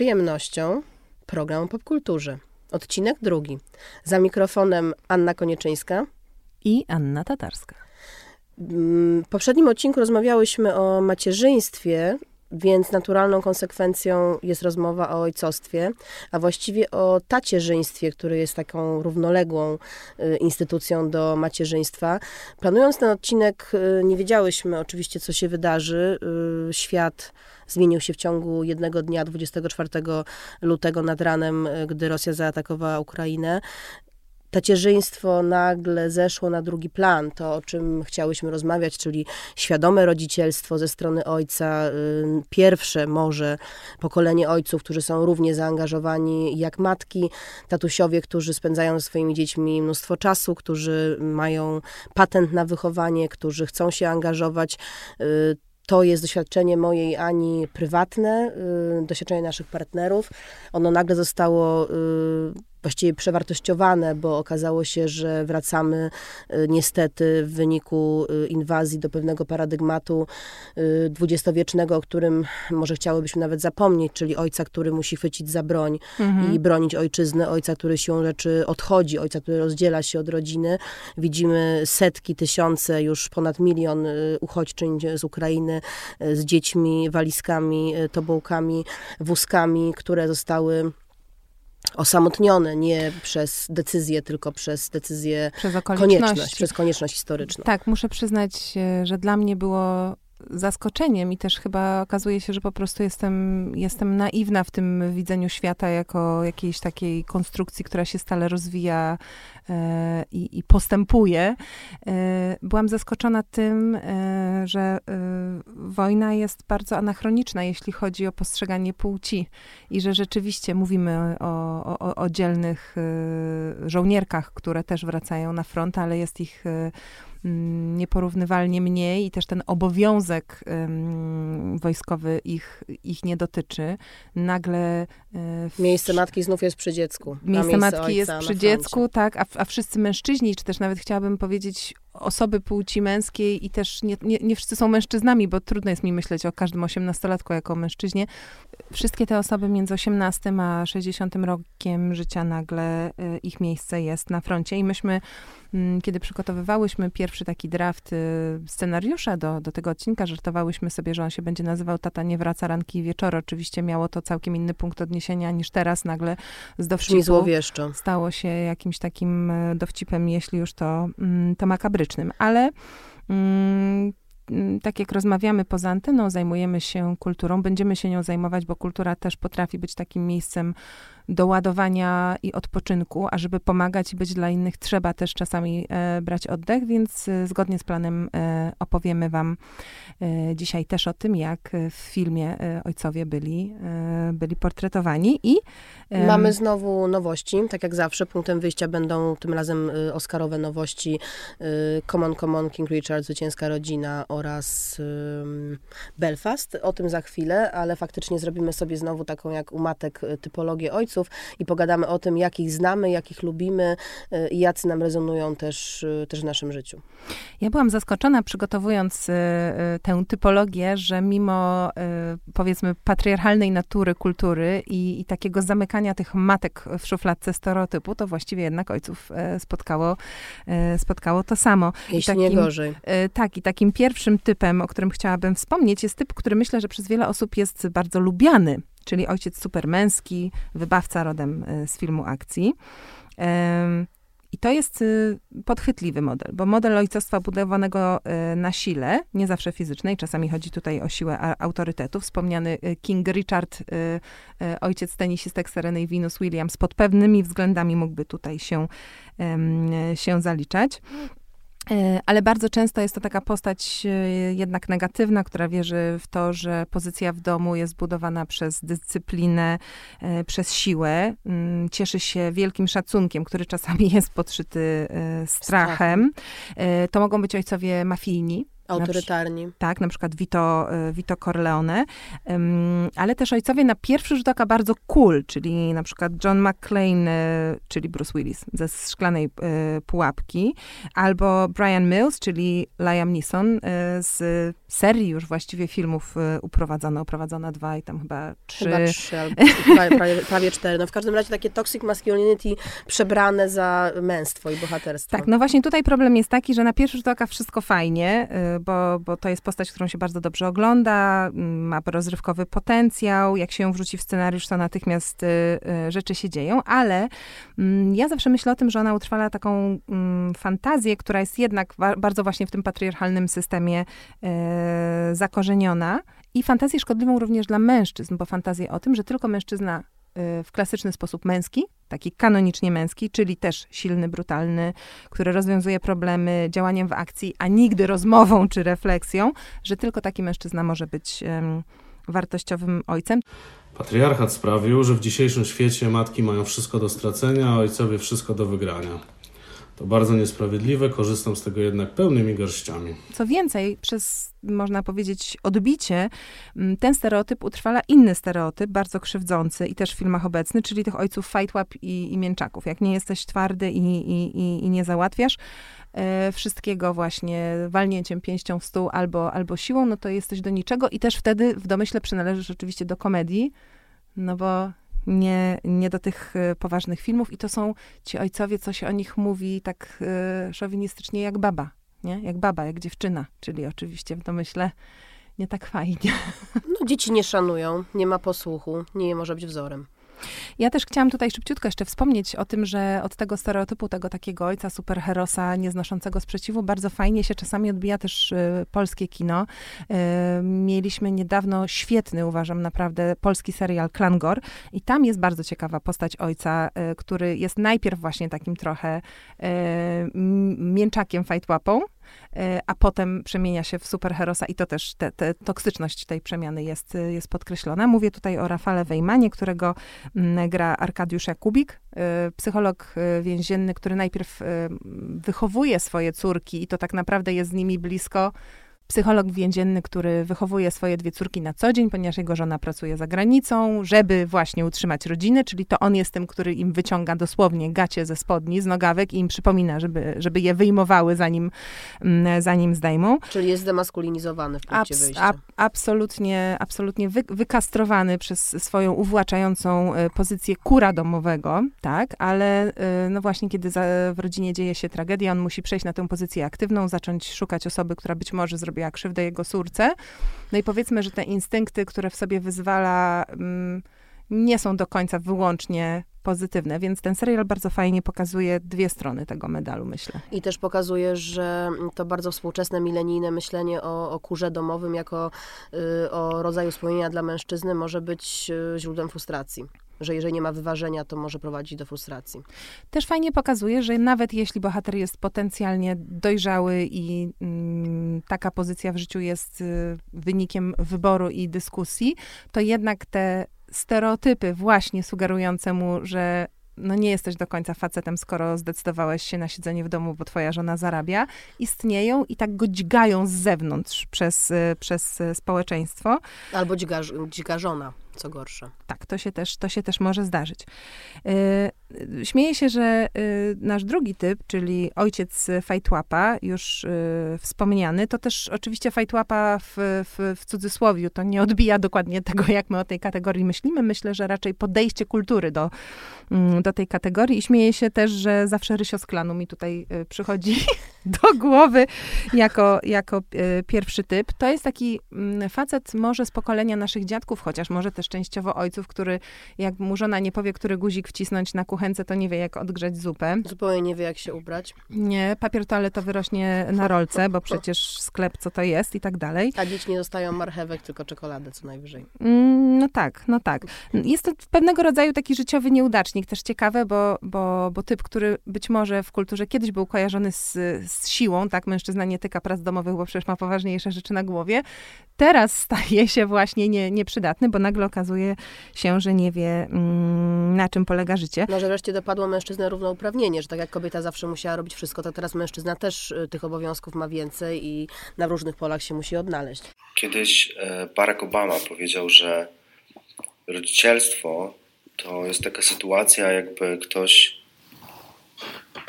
przyjemnością program o popkulturze. Odcinek drugi. Za mikrofonem Anna Konieczyńska i Anna Tatarska. W poprzednim odcinku rozmawiałyśmy o macierzyństwie, więc naturalną konsekwencją jest rozmowa o ojcostwie, a właściwie o tacierzyństwie, które jest taką równoległą y, instytucją do macierzyństwa. Planując ten odcinek, y, nie wiedziałyśmy oczywiście, co się wydarzy. Y, świat zmienił się w ciągu jednego dnia, 24 lutego nad ranem, gdy Rosja zaatakowała Ukrainę tacierzyństwo nagle zeszło na drugi plan, to o czym chciałyśmy rozmawiać, czyli świadome rodzicielstwo ze strony ojca, y, pierwsze może pokolenie ojców, którzy są równie zaangażowani jak matki, tatusiowie, którzy spędzają ze swoimi dziećmi mnóstwo czasu, którzy mają patent na wychowanie, którzy chcą się angażować. Y, to jest doświadczenie mojej Ani prywatne, y, doświadczenie naszych partnerów. Ono nagle zostało właściwie przewartościowane, bo okazało się, że wracamy y, niestety w wyniku y, inwazji do pewnego paradygmatu y, dwudziestowiecznego, o którym może chciałybyśmy nawet zapomnieć, czyli ojca, który musi chwycić za broń mhm. i bronić ojczyzny, ojca, który siłą rzeczy odchodzi, ojca, który rozdziela się od rodziny. Widzimy setki, tysiące, już ponad milion uchodźczyń z Ukrainy z dziećmi, walizkami, tobołkami, wózkami, które zostały osamotnione nie przez decyzję, tylko przez decyzję przez konieczność, przez konieczność historyczną. Tak, muszę przyznać, że dla mnie było zaskoczeniem i też chyba okazuje się, że po prostu jestem, jestem naiwna w tym widzeniu świata jako jakiejś takiej konstrukcji, która się stale rozwija e, i, i, postępuje. E, byłam zaskoczona tym, e, że e, wojna jest bardzo anachroniczna, jeśli chodzi o postrzeganie płci i że rzeczywiście mówimy o, o, o dzielnych e, żołnierkach, które też wracają na front, ale jest ich e, nieporównywalnie mniej i też ten obowiązek wojskowy ich, ich nie dotyczy. Nagle... E, w, miejsce matki znów jest przy dziecku. Miejsce, miejsce matki jest przy dziecku, tak, a, a wszyscy mężczyźni, czy też nawet chciałabym powiedzieć osoby płci męskiej i też nie, nie, nie wszyscy są mężczyznami, bo trudno jest mi myśleć o każdym osiemnastolatku jako mężczyźnie. Wszystkie te osoby między 18 a 60 rokiem życia nagle y, ich miejsce jest na froncie i myśmy, mm, kiedy przygotowywałyśmy pierwszy taki draft y, scenariusza do, do tego odcinka, żartowałyśmy sobie, że on się będzie nazywał Tata nie wraca ranki i wieczory. Oczywiście miało to całkiem inny punkt odniesienia niż teraz nagle z dowcipu. Stało się jakimś takim y, dowcipem, jeśli już to, mm, to Ale Mm, tak jak rozmawiamy poza anteną, zajmujemy się kulturą, będziemy się nią zajmować, bo kultura też potrafi być takim miejscem do ładowania i odpoczynku, a żeby pomagać i być dla innych, trzeba też czasami e, brać oddech, więc e, zgodnie z planem e, opowiemy Wam e, dzisiaj też o tym, jak w filmie e, ojcowie byli, e, byli portretowani i Mamy znowu nowości, tak jak zawsze. Punktem wyjścia będą tym razem Oscarowe nowości Common Common, King Richard, Zwycięska Rodzina oraz Belfast. O tym za chwilę, ale faktycznie zrobimy sobie znowu taką jak umatek typologię ojców, i pogadamy o tym, jakich znamy, jakich lubimy y, i jacy nam rezonują też, y, też w naszym życiu. Ja byłam zaskoczona przygotowując y, tę typologię, że mimo powiedzmy patriarchalnej natury kultury i, i takiego zamykania tych matek w szufladce stereotypu, to właściwie jednak ojców spotkało, spotkało to samo. Jeśli takim, nie gorzej. Tak, i takim pierwszym typem, o którym chciałabym wspomnieć, jest typ, który myślę, że przez wiele osób jest bardzo lubiany czyli ojciec supermęski, wybawca rodem e, z filmu akcji. I to jest y, podchwytliwy model, bo model ojcostwa budowanego y, na sile, nie zawsze fizycznej, czasami chodzi tutaj o siłę autorytetu. Wspomniany y, King Richard, ojciec tenisistek Sereny Venus Williams, pod pewnymi względami mógłby tutaj się, się zaliczać. E, ale bardzo często jest to taka postać e, jednak negatywna, która wierzy w to, że pozycja w domu jest budowana przez dyscyplinę, e, przez siłę. Mm, cieszy się wielkim szacunkiem, który czasami jest podszyty strachem. To mogą być ojcowie mafijni, Autorytarni. Na, tak, na przykład Vito, y, Vito Corleone, ale też ojcowie na pierwszy rzut oka bardzo cool, czyli na przykład John McClane, y, czyli Bruce Willis ze Szklanej y, Pułapki, albo Brian Mills, czyli Liam Neeson z serii już właściwie filmów Uprowadzona, Uprowadzona dwa i tam chyba trzy. Chyba trzy, albo prawie, prawie cztery. No w każdym razie takie toxic masculinity przebrane za męstwo i bohaterstwo. Tak, no właśnie tutaj problem jest taki, że na pierwszy rzut oka wszystko fajnie, bo, bo to jest postać, którą się bardzo dobrze ogląda, ma rozrywkowy potencjał, jak się ją wrzuci w scenariusz, to natychmiast y, y, rzeczy się dzieją, ale mm, ja zawsze myślę o tym, że ona utrwala taką mm, fantazję, która jest jednak bardzo właśnie w tym patriarchalnym systemie y, zakorzeniona. I fantazję szkodliwą również dla mężczyzn, bo fantazję o tym, że tylko mężczyzna w klasyczny sposób męski, taki kanonicznie męski, czyli też silny, brutalny, który rozwiązuje problemy działaniem w akcji, a nigdy rozmową czy refleksją, że tylko taki mężczyzna może być um, wartościowym ojcem. Patriarchat sprawił, że w dzisiejszym świecie matki mają wszystko do stracenia, a ojcowie wszystko do wygrania. To bardzo niesprawiedliwe, korzystam z tego jednak pełnymi garściami. Co więcej, przez, można powiedzieć, odbicie, mm, ten stereotyp utrwala inny stereotyp, bardzo krzywdzący i też w filmach obecny, czyli tych ojców fajtłap i, i mięczaków. Jak nie jesteś twardy i, i, i, i nie załatwiasz e, wszystkiego właśnie walnięciem pięścią w stół albo, albo siłą, no to jesteś do niczego i też wtedy w domyśle przynależysz oczywiście do komedii, no bo nie, nie do tych e, poważnych filmów i to są ci ojcowie, co się o nich mówi tak y, szowinistycznie jak baba, nie? Jak baba, jak dziewczyna, czyli oczywiście w domyśle nie tak fajnie. No, dzieci nie szanują, nie ma posłuchu, nie może być wzorem. Ja też chciałam tutaj szybciutko jeszcze wspomnieć o tym, że od tego stereotypu, tego takiego ojca superherosa nieznoszącego sprzeciwu, bardzo fajnie się czasami odbija też y, polskie kino. Y, mieliśmy niedawno świetny, uważam naprawdę, polski serial Klangor i tam jest bardzo ciekawa postać ojca, y, który jest najpierw właśnie takim trochę mięczakiem fajtłapą, a potem przemienia się w superherosa i to też te, te toksyczność tej przemiany jest, jest podkreślona. Mówię tutaj o Rafale Wejmanie, którego mm, gra Arkadiusz Jakubik, e, psycholog e, więzienny, który najpierw wychowuje swoje córki i to tak naprawdę jest z nimi blisko psycholog więzienny, który wychowuje swoje dwie córki na co dzień, ponieważ jego żona pracuje za granicą, żeby właśnie utrzymać rodzinę, czyli to on jest tym, który im wyciąga dosłownie gacie ze spodni, z nogawek i im przypomina, żeby, żeby je wyjmowały, zanim, mm, zanim zdejmą. Czyli jest demaskulinizowany w punkcie Abs, wyjścia. absolutnie, absolutnie wy, wykastrowany przez swoją uwłaczającą e, pozycję kura domowego, tak, ale e, no właśnie, kiedy w rodzinie dzieje się tragedia, on musi przejść na tę pozycję aktywną, zacząć szukać osoby, która być może zrobi zrobiła krzywdę jego córce. No i powiedzmy, że te instynkty, które w sobie wyzwala, mm, nie są do końca wyłącznie pozytywne, więc ten serial bardzo fajnie pokazuje dwie strony tego medalu, myślę. I też pokazuje, że to bardzo współczesne, milenijne myślenie o, o kurze domowym jako y, o rodzaju spełnienia dla mężczyzny może być y, źródłem frustracji że jeżeli nie ma wyważenia, to może prowadzić do frustracji. Też fajnie pokazuje, że nawet jeśli bohater jest potencjalnie dojrzały i mm, taka pozycja w życiu jest y, wynikiem wyboru i dyskusji, to jednak te stereotypy właśnie sugerujące mu, że no nie jesteś do końca facetem, skoro zdecydowałeś się na siedzenie w domu, bo twoja żona zarabia, istnieją i tak go dźgają z zewnątrz przez, y, przez y, społeczeństwo. Albo dźga, dźga żona co gorsze. Tak, to się też, to się też może zdarzyć. Yy, śmieję się, że yy, nasz drugi typ, czyli ojciec fajtłapa, już yy, wspomniany, to też oczywiście fajtłapa w, w, w cudzysłowiu, to nie odbija dokładnie tego, jak my o tej kategorii myślimy. Myślę, że raczej podejście kultury do, mm, do tej kategorii i śmieję się też, że zawsze Rysio z klanu mi tutaj przychodzi do głowy jako, jako y, pierwszy typ. To jest taki mm, facet może z pokolenia naszych dziadków, chociaż może też częściowo ojców, który jak mu żona nie powie, który guzik wcisnąć na kuchence, to nie wie, jak odgrzać zupę. Zupełnie nie wie, jak się ubrać. Nie, papier toaletowy rośnie na rolce, bo przecież sklep co to jest i tak dalej. A dzieci nie dostają marchewek, tylko czekoladę co najwyżej. Mm, No tak, no tak. Jest to pewnego rodzaju taki życiowy nieudacznik, też ciekawe, bo, bo, bo typ, który być może w kulturze kiedyś był kojarzony z, z siłą, tak, mężczyzna nie tyka prac domowych, bo przecież ma poważniejsze rzeczy na głowie, teraz staje się właśnie nie, nieprzydatny, bo nagle okazuje się, że nie wie, mm, na czym polega życie. No, że wreszcie dopadło mężczyznę równouprawnienie, że tak jak kobieta zawsze musiała robić wszystko, to teraz mężczyzna też y, tych obowiązków ma więcej i na różnych polach się musi odnaleźć. Kiedyś e, Barack Obama powiedział, że rodzicielstwo to jest taka sytuacja, jakby ktoś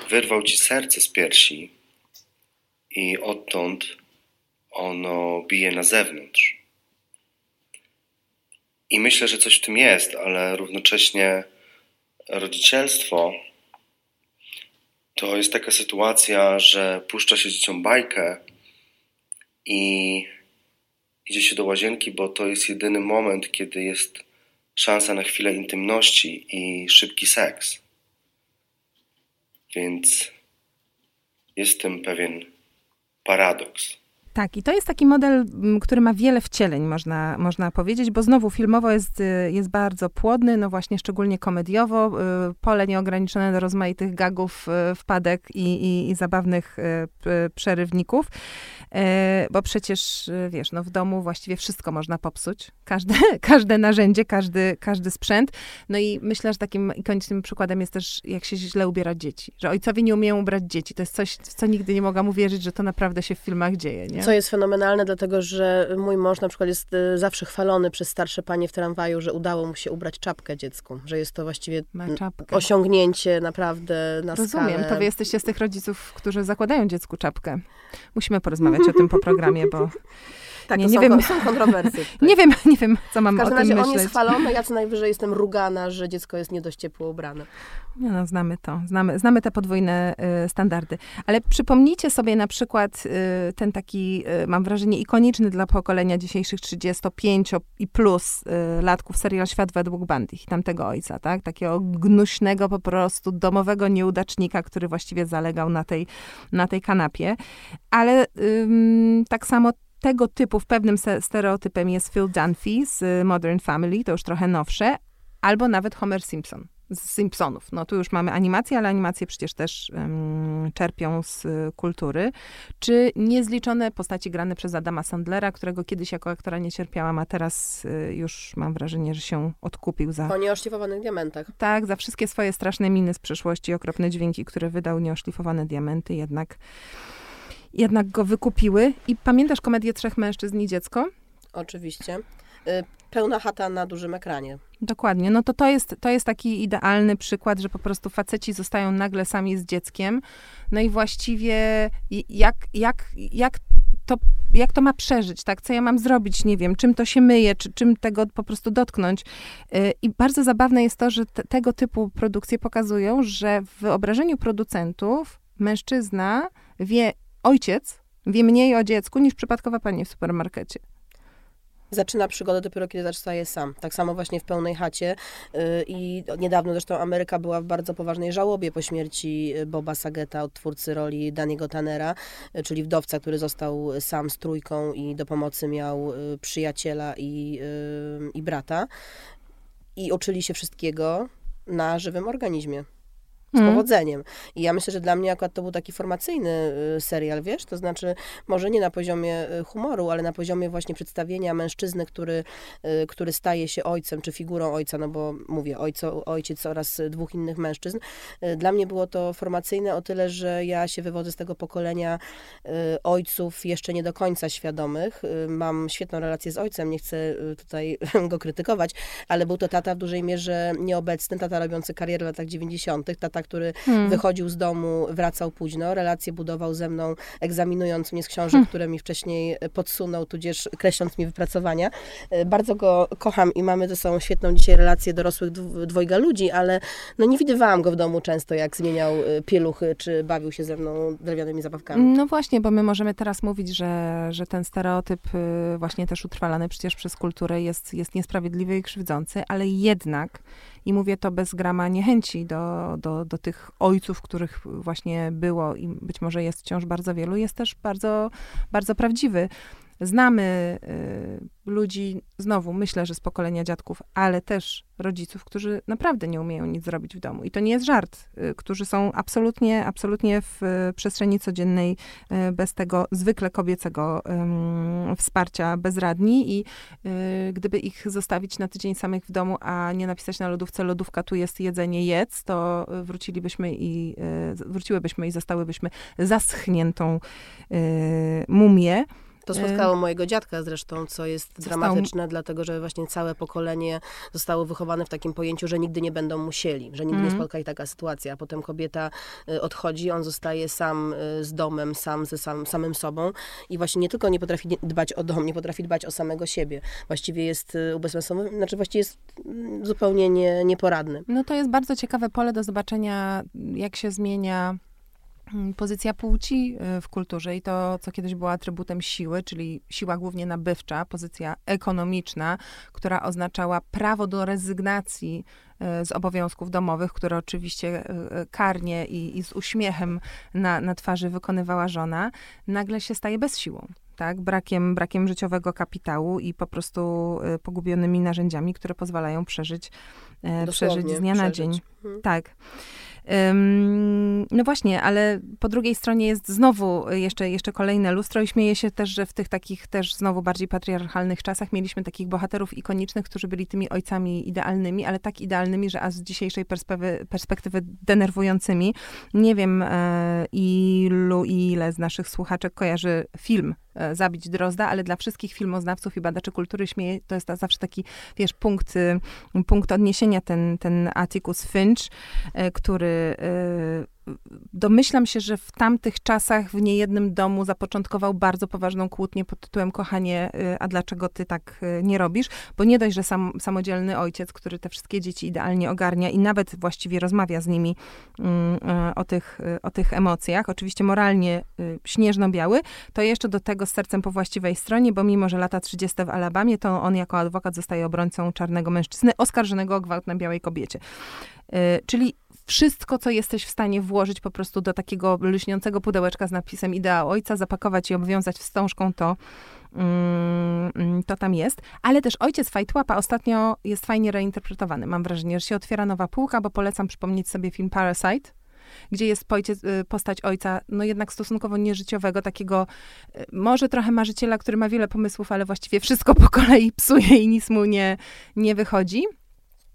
wyrwał ci serce z piersi i odtąd ono bije na zewnątrz. I myślę, że coś w tym jest, ale równocześnie rodzicielstwo to jest taka sytuacja, że puszcza się dzieciom bajkę i idzie się do łazienki, bo to jest jedyny moment, kiedy jest szansa na chwilę intymności i szybki seks. Więc jest w tym pewien paradoks. Tak, i to jest taki model, który ma wiele wcieleń, można, można powiedzieć, bo znowu filmowo jest, y, jest bardzo płodny, no właśnie szczególnie komediowo, y, pole nieograniczone do rozmaitych gagów, y, wpadek i, i, i zabawnych przerywników, bo przecież, wiesz, no w domu właściwie wszystko można popsuć, każde, każde narzędzie, każdy, każdy sprzęt, no i myślę, że takim ikonicznym przykładem jest też, jak się źle ubiera dzieci, że ojcowie nie umieją ubrać dzieci, to jest coś, co nigdy nie mogłam uwierzyć, że to naprawdę się w filmach dzieje, nie? Co jest fenomenalne, dlatego że mój mąż na przykład jest y, zawsze chwalony przez starsze panie w tramwaju, że udało mu się ubrać czapkę dziecku, że jest to właściwie osiągnięcie naprawdę na Rozumiem, skalę. to wy jesteście z tych rodziców, którzy zakładają dziecku czapkę. Musimy porozmawiać o tym po programie, bo tak, nie, nie są, wiem, są kontrowersje. Nie wiem, nie wiem, co mam w każdym o tym razie myśleć. on jest chwalony, ja co najwyżej jestem rugana, że dziecko jest nie dość ciepło ubrane. Nie no, znamy to, znamy, znamy te podwójne y, standardy. Ale przypomnijcie sobie na przykład y, ten taki, y, mam wrażenie, ikoniczny dla pokolenia dzisiejszych 35 i plus y, latków serial Świat według Bandich, tamtego ojca, tak? Takiego gnuśnego po prostu domowego nieudacznika, który właściwie zalegał na tej, na tej kanapie. Ale tak samo tego typu w pewnym stereotypem jest Phil Dunphy z Modern Family, to już trochę nowsze, albo nawet Homer Simpson z Simpsonów. No tu już mamy animację, ale animacje przecież też um, czerpią z y, kultury. Czy niezliczone postaci grane przez Adama Sandlera, którego kiedyś jako aktora nie cierpiałam, a teraz y, już mam wrażenie, że się odkupił za... Po nieoszlifowanych diamentach. Tak, za wszystkie swoje straszne miny z przeszłości, okropne dźwięki, które wydał nieoszlifowane diamenty, jednak jednak go wykupiły. I pamiętasz komedię Trzech Mężczyzn i Dziecko? Oczywiście. Y, pełna chata na dużym ekranie. Dokładnie. No to to jest, to jest taki idealny przykład, że po prostu faceci zostają nagle sami z dzieckiem. No i właściwie jak, jak, jak to, jak to ma przeżyć, tak? Co ja mam zrobić, nie wiem, czym to się myje, czy czym tego po prostu dotknąć. Y, I bardzo zabawne jest to, że te, tego typu produkcje pokazują, że w wyobrażeniu producentów mężczyzna wie, ojciec wie mniej o dziecku niż przypadkowa pani w supermarkecie zaczyna przygodę dopiero kiedy zostaje sam. Tak samo właśnie w pełnej chacie y, i niedawno zresztą Ameryka była w bardzo poważnej żałobie po śmierci y, Boba Sageta, twórcy roli Daniego Tannera, y, czyli wdowca, który został sam z trójką i do pomocy miał przyjaciela i, i brata. I uczyli się wszystkiego na żywym organizmie z mm. powodzeniem. I ja myślę, że dla mnie akurat to był taki formacyjny y, serial, wiesz, to znaczy może nie na poziomie y, humoru, ale na poziomie właśnie przedstawienia mężczyzny, który, y, który staje się ojcem, czy figurą ojca, no bo mówię, ojco, ojciec oraz dwóch innych mężczyzn. Dla mnie było to formacyjne o tyle, że ja się wywodzę z tego pokolenia ojców jeszcze nie do końca świadomych. Mam świetną relację z ojcem, nie chcę tutaj go krytykować, ale był to tata w dużej mierze nieobecny, tata robiący karierę w latach 90., tata który hmm. wychodził z domu, wracał późno, relacje budował ze mną, egzaminując mnie z książek, hmm. które mi wcześniej podsunął, tudzież kreśląc mi wypracowania. E, bardzo go kocham i mamy ze sobą świetną dzisiaj relację dorosłych dwojga ludzi, ale no nie widywałam go w domu często, jak zmieniał e, pieluchy, czy bawił się ze mną drewnianymi zabawkami. No właśnie, bo my możemy teraz mówić, że, że ten stereotyp y, właśnie też utrwalany przecież przez kulturę jest, jest niesprawiedliwy i krzywdzący, ale jednak i mówię to bez grama niechęci do, do, do tych ojców, których właśnie było i być może jest wciąż bardzo wielu, jest też bardzo, bardzo prawdziwy. Znamy y, ludzi, znowu myślę, że z pokolenia dziadków, ale też rodziców, którzy naprawdę nie umieją nic zrobić w domu. I to nie jest żart, y, którzy są absolutnie, absolutnie w y, przestrzeni codziennej y, bez tego zwykle kobiecego wsparcia bezradni i y, gdyby ich zostawić na tydzień samych w domu, a nie napisać na lodówce, lodówka tu jest jedzenie, jedz, to wrócilibyśmy i y, wróciłybyśmy i zostałybyśmy zaschniętą mumię. To spotkało mojego dziadka zresztą, co jest Został... dramatyczne, dlatego że właśnie całe pokolenie zostało wychowane w takim pojęciu, że nigdy nie będą musieli, że nigdy mm. nie spotka ich taka sytuacja. A potem kobieta y, odchodzi, on zostaje sam y, z domem, sam ze sam, samym sobą i właśnie nie tylko nie potrafi dbać o dom, nie potrafi dbać o samego siebie. Właściwie jest y, ubezpieczony, znaczy właściwie jest mm, zupełnie nie, nieporadny. No to jest bardzo ciekawe pole do zobaczenia, jak się zmienia pozycja płci y, w kulturze i to, co kiedyś było atrybutem siły, czyli siła głównie nabywcza, pozycja ekonomiczna, która oznaczała prawo do rezygnacji y, z obowiązków domowych, które oczywiście y, karnie i, i z uśmiechem na, na twarzy wykonywała żona, nagle się staje bezsiłą. Tak, brakiem, brakiem życiowego kapitału i po prostu pogubionymi narzędziami, które pozwalają przeżyć, przeżyć z dnia przeżyć. na dzień. Mhm. Tak. No właśnie, ale po drugiej stronie jest znowu jeszcze, jeszcze kolejne lustro i śmieję się też, że w tych takich też znowu bardziej patriarchalnych czasach mieliśmy takich bohaterów ikonicznych, którzy byli tymi ojcami idealnymi, ale tak idealnymi, że a z dzisiejszej perspektywy, perspektywy denerwującymi. Nie wiem e, ilu i ile z naszych słuchaczek kojarzy film zabić Drozda, ale dla wszystkich filmoznawców i badaczy kultury śmieje, to jest zawsze taki, wiesz, punkt, y, punkt odniesienia, ten, ten Atticus Finch, e, który y, domyślam się, że w tamtych czasach w niejednym domu zapoczątkował bardzo poważną kłótnię pod tytułem kochanie, y, a dlaczego ty tak y, nie robisz? Bo nie dość, że sam, samodzielny ojciec, który te wszystkie dzieci idealnie ogarnia i nawet właściwie rozmawia z nimi mm, y, o tych, o tych emocjach, oczywiście moralnie śnieżno-biały, to jeszcze do tego z sercem po właściwej stronie, bo mimo, że lata 30 w Alabamie, to on jako adwokat zostaje obrońcą czarnego mężczyzny oskarżonego o gwałt na białej kobiecie. Czyli wszystko, co jesteś w stanie włożyć po prostu do takiego lśniącego pudełeczka z napisem idea ojca, zapakować i obwiązać wstążką, to, mm, to tam jest. Ale też ojciec Fajtłapa ostatnio jest fajnie reinterpretowany. Mam wrażenie, że się otwiera nowa półka, bo polecam przypomnieć sobie film Parasite, gdzie jest y, postać ojca, no jednak stosunkowo nieżyciowego, takiego y, może trochę marzyciela, który ma wiele pomysłów, ale właściwie wszystko po kolei psuje i nic mu nie, nie wychodzi.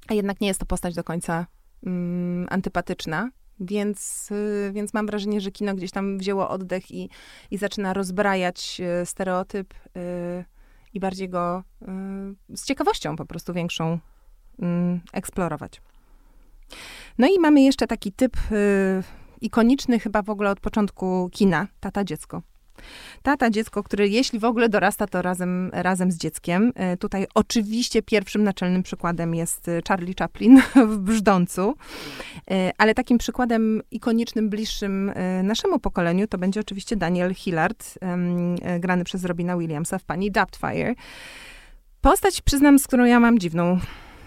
A jednak nie jest to postać do końca mm, antypatyczna, więc, y, więc mam wrażenie, że kino gdzieś tam wzięło oddech i, i zaczyna rozbrajać y, stereotyp y, i bardziej go z ciekawością po prostu większą mm, eksplorować. No i mamy jeszcze taki typ ikoniczny chyba w ogóle od początku kina, tata dziecko. Tata, dziecko, które jeśli w ogóle dorasta, to razem, razem z dzieckiem. E, tutaj oczywiście pierwszym naczelnym przykładem jest e, Charlie Chaplin w Brzdącu, e, ale takim przykładem ikonicznym, bliższym naszemu pokoleniu to będzie oczywiście Daniel Hillard, grany przez Robina Williamsa w Pani Doubtfire. Postać, przyznam, z którą ja mam dziwną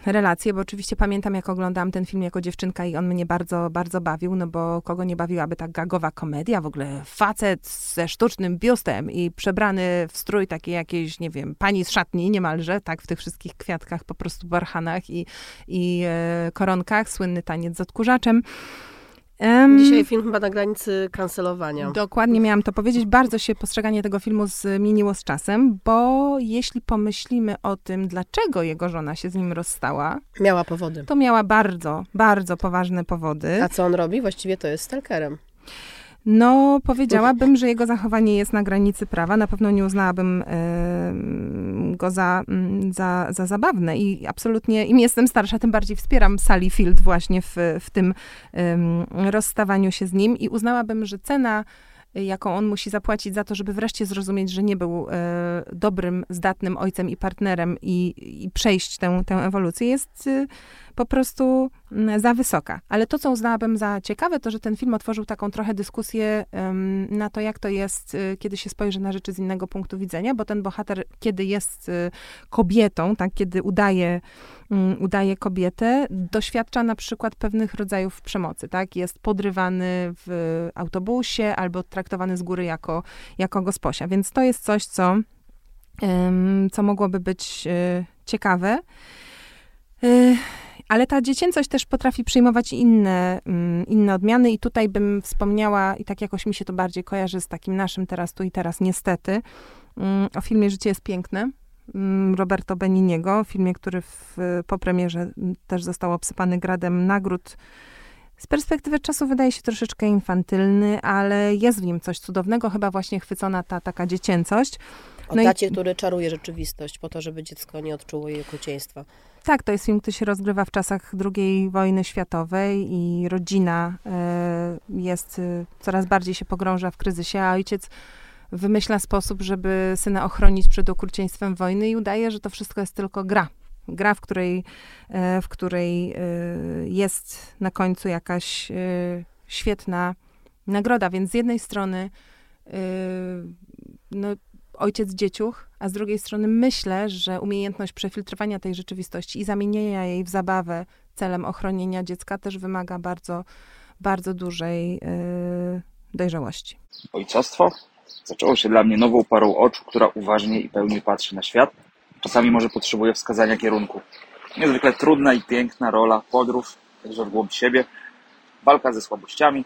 relacje, bo oczywiście pamiętam, jak oglądałam ten film jako dziewczynka i on mnie bardzo, bardzo bawił, no bo kogo nie bawiłaby tak gagowa komedia, w ogóle facet ze sztucznym biustem i przebrany w strój takiej jakiejś, nie wiem, pani z szatni niemalże, tak, w tych wszystkich kwiatkach, po prostu barchanach i, i e, koronkach, słynny taniec z odkurzaczem. Um, Dzisiaj film chyba na granicy kancelowania. Dokładnie miałam to powiedzieć. Bardzo się postrzeganie tego filmu zmieniło z czasem, bo jeśli pomyślimy o tym, dlaczego jego żona się z nim rozstała. Miała powody. To miała bardzo, bardzo poważne powody. A co on robi? Właściwie to jest stalkerem. No, powiedziałabym, że jego zachowanie jest na granicy prawa. Na pewno nie uznałabym go za, mm, za, za zabawne i absolutnie, im jestem starsza, tym bardziej wspieram Sally Field właśnie w, w tym rozstawaniu się z nim i uznałabym, że cena jaką on musi zapłacić za to, żeby wreszcie zrozumieć, że nie był e, dobrym, zdatnym ojcem i partnerem i, i przejść tę, tę ewolucję, jest e, po prostu mm, za wysoka. Ale to, co uznałabym za ciekawe, to, że ten film otworzył taką trochę dyskusję um, na to, jak to jest, e, kiedy się spojrzy na rzeczy z innego punktu widzenia, bo ten bohater, kiedy jest e, kobietą, tak, kiedy udaje, um, udaje kobietę, doświadcza na przykład pewnych rodzajów przemocy, tak, jest podrywany w autobusie albo traktowany z góry jako, jako gosposia. Więc to jest coś, co co mogłoby być ciekawe. Ale ta dziecięcość też potrafi przyjmować inne, mm, inne odmiany i tutaj bym wspomniała, i tak jakoś mi się to bardziej kojarzy z takim naszym teraz, tu i teraz, niestety, mm, o filmie Życie jest piękne, mm, Roberto Beniniego, filmie, który w, po premierze też został obsypany gradem nagród. Z perspektywy czasu wydaje się troszeczkę infantylny, ale jest w nim coś cudownego, chyba właśnie chwycona ta taka dziecięcość. O no tacie, i... który czaruje rzeczywistość po to, żeby dziecko nie odczuło jej okrucieństwa. Tak, to jest film, który się rozgrywa w czasach II wojny światowej i rodzina y, jest, y, coraz bardziej się pogrąża w kryzysie, a ojciec wymyśla sposób, żeby syna ochronić przed okrucieństwem wojny i udaje, że to wszystko jest tylko gra. Gra, w której, y, w której jest na końcu jakaś świetna nagroda. Więc z jednej strony no, ojciec dzieciuch, a z drugiej strony myślę, że umiejętność przefiltrowania tej rzeczywistości i zamienienia jej w zabawę celem ochronienia dziecka też wymaga bardzo, bardzo dużej yy, dojrzałości. Ojcostwo zaczęło się dla mnie nową parą oczu, która uważnie i pełnie patrzy na świat. Czasami może potrzebuje wskazania kierunku. Niezwykle trudna i piękna rola, podróż, także w głąb siebie, walka ze słabościami,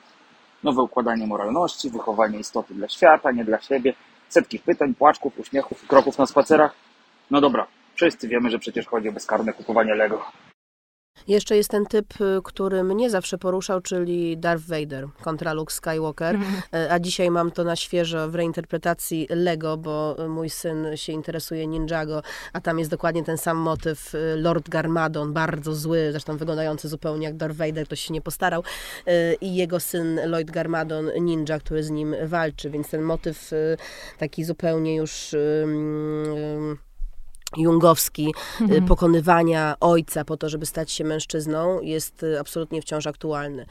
nowe układanie moralności, wychowanie istoty dla świata, nie dla siebie, setki pytań, płaczków, uśmiechów kroków na spacerach. No dobra, wszyscy wiemy, że przecież chodzi o bezkarne kupowanie Lego. Jeszcze jest ten typ, y, który mnie zawsze poruszał, czyli Darth Vader kontra Luke Skywalker. Mhm. E, a dzisiaj mam to na świeżo w reinterpretacji Lego, bo mój syn się interesuje Ninjago, a tam jest dokładnie ten sam motyw. Y, Lord Garmadon, bardzo zły, zresztą wyglądający zupełnie jak Darth Vader, ktoś się nie postarał. E, I jego syn Lloyd Garmadon, ninja, który z nim walczy. Więc ten motyw y, taki zupełnie już jungowski mhm. pokonywania ojca po to, żeby stać się mężczyzną, jest y, absolutnie wciąż aktualny.